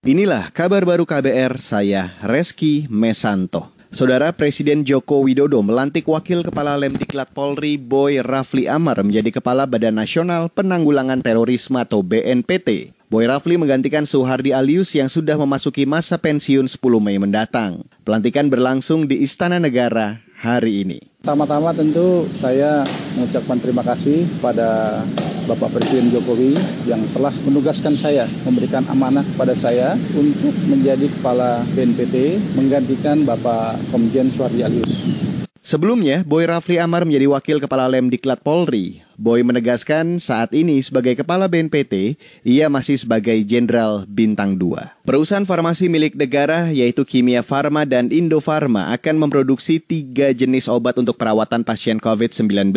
Inilah kabar baru KBR, saya Reski Mesanto. Saudara Presiden Joko Widodo melantik Wakil Kepala Lemdiklat Polri Boy Rafli Amar menjadi Kepala Badan Nasional Penanggulangan Terorisme atau BNPT. Boy Rafli menggantikan Suhardi Alius yang sudah memasuki masa pensiun 10 Mei mendatang. Pelantikan berlangsung di Istana Negara hari ini. Pertama-tama tentu saya mengucapkan terima kasih pada Bapak Presiden Jokowi yang telah menugaskan saya, memberikan amanah kepada saya untuk menjadi Kepala BNPT menggantikan Bapak Komjen Suhardi Alius. Sebelumnya, Boy Rafli Amar menjadi Wakil Kepala Lemdiklat Polri. Boy menegaskan saat ini sebagai Kepala BNPT, ia masih sebagai Jenderal Bintang 2. Perusahaan farmasi milik negara yaitu Kimia Farma dan Indofarma akan memproduksi tiga jenis obat untuk perawatan pasien COVID-19.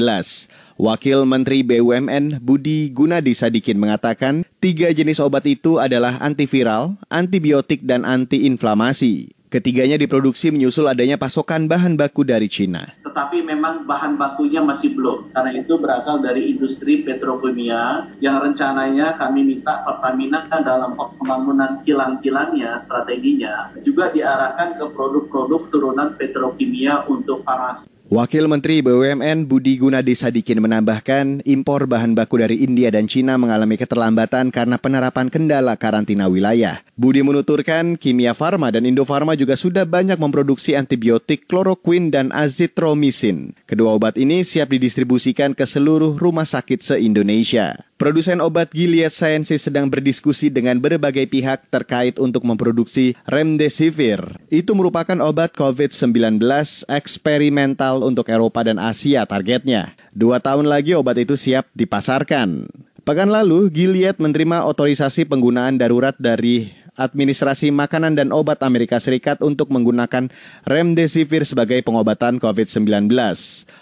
Wakil Menteri BUMN Budi Gunadi Sadikin mengatakan tiga jenis obat itu adalah antiviral, antibiotik, dan antiinflamasi. Ketiganya diproduksi menyusul adanya pasokan bahan baku dari Cina. Tetapi memang bahan bakunya masih belum. Karena itu berasal dari industri petrokimia yang rencananya kami minta Pertamina dalam pembangunan kilang-kilangnya, strateginya, juga diarahkan ke produk-produk turunan petrokimia untuk farmasi. Wakil Menteri BUMN Budi Gunadi Sadikin menambahkan impor bahan baku dari India dan Cina mengalami keterlambatan karena penerapan kendala karantina wilayah. Budi menuturkan Kimia Farma dan Indofarma juga sudah banyak memproduksi antibiotik kloroquine dan azitromisin. Kedua obat ini siap didistribusikan ke seluruh rumah sakit se-Indonesia. Produsen obat Gilead Sciences sedang berdiskusi dengan berbagai pihak terkait untuk memproduksi Remdesivir. Itu merupakan obat COVID-19 eksperimental untuk Eropa dan Asia targetnya. Dua tahun lagi obat itu siap dipasarkan. Pekan lalu, Gilead menerima otorisasi penggunaan darurat dari Administrasi Makanan dan Obat Amerika Serikat untuk menggunakan Remdesivir sebagai pengobatan COVID-19.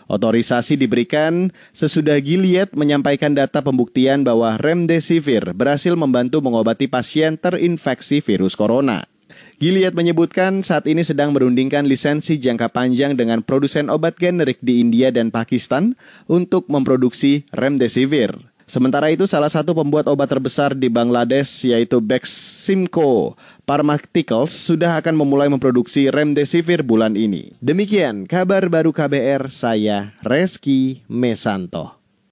Otorisasi diberikan sesudah Gilead menyampaikan data pembuktian bahwa Remdesivir berhasil membantu mengobati pasien terinfeksi virus corona. Gilead menyebutkan saat ini sedang merundingkan lisensi jangka panjang dengan produsen obat generik di India dan Pakistan untuk memproduksi Remdesivir. Sementara itu salah satu pembuat obat terbesar di Bangladesh yaitu Beximco Pharmaceuticals sudah akan memulai memproduksi Remdesivir bulan ini. Demikian kabar baru KBR saya Reski Mesanto.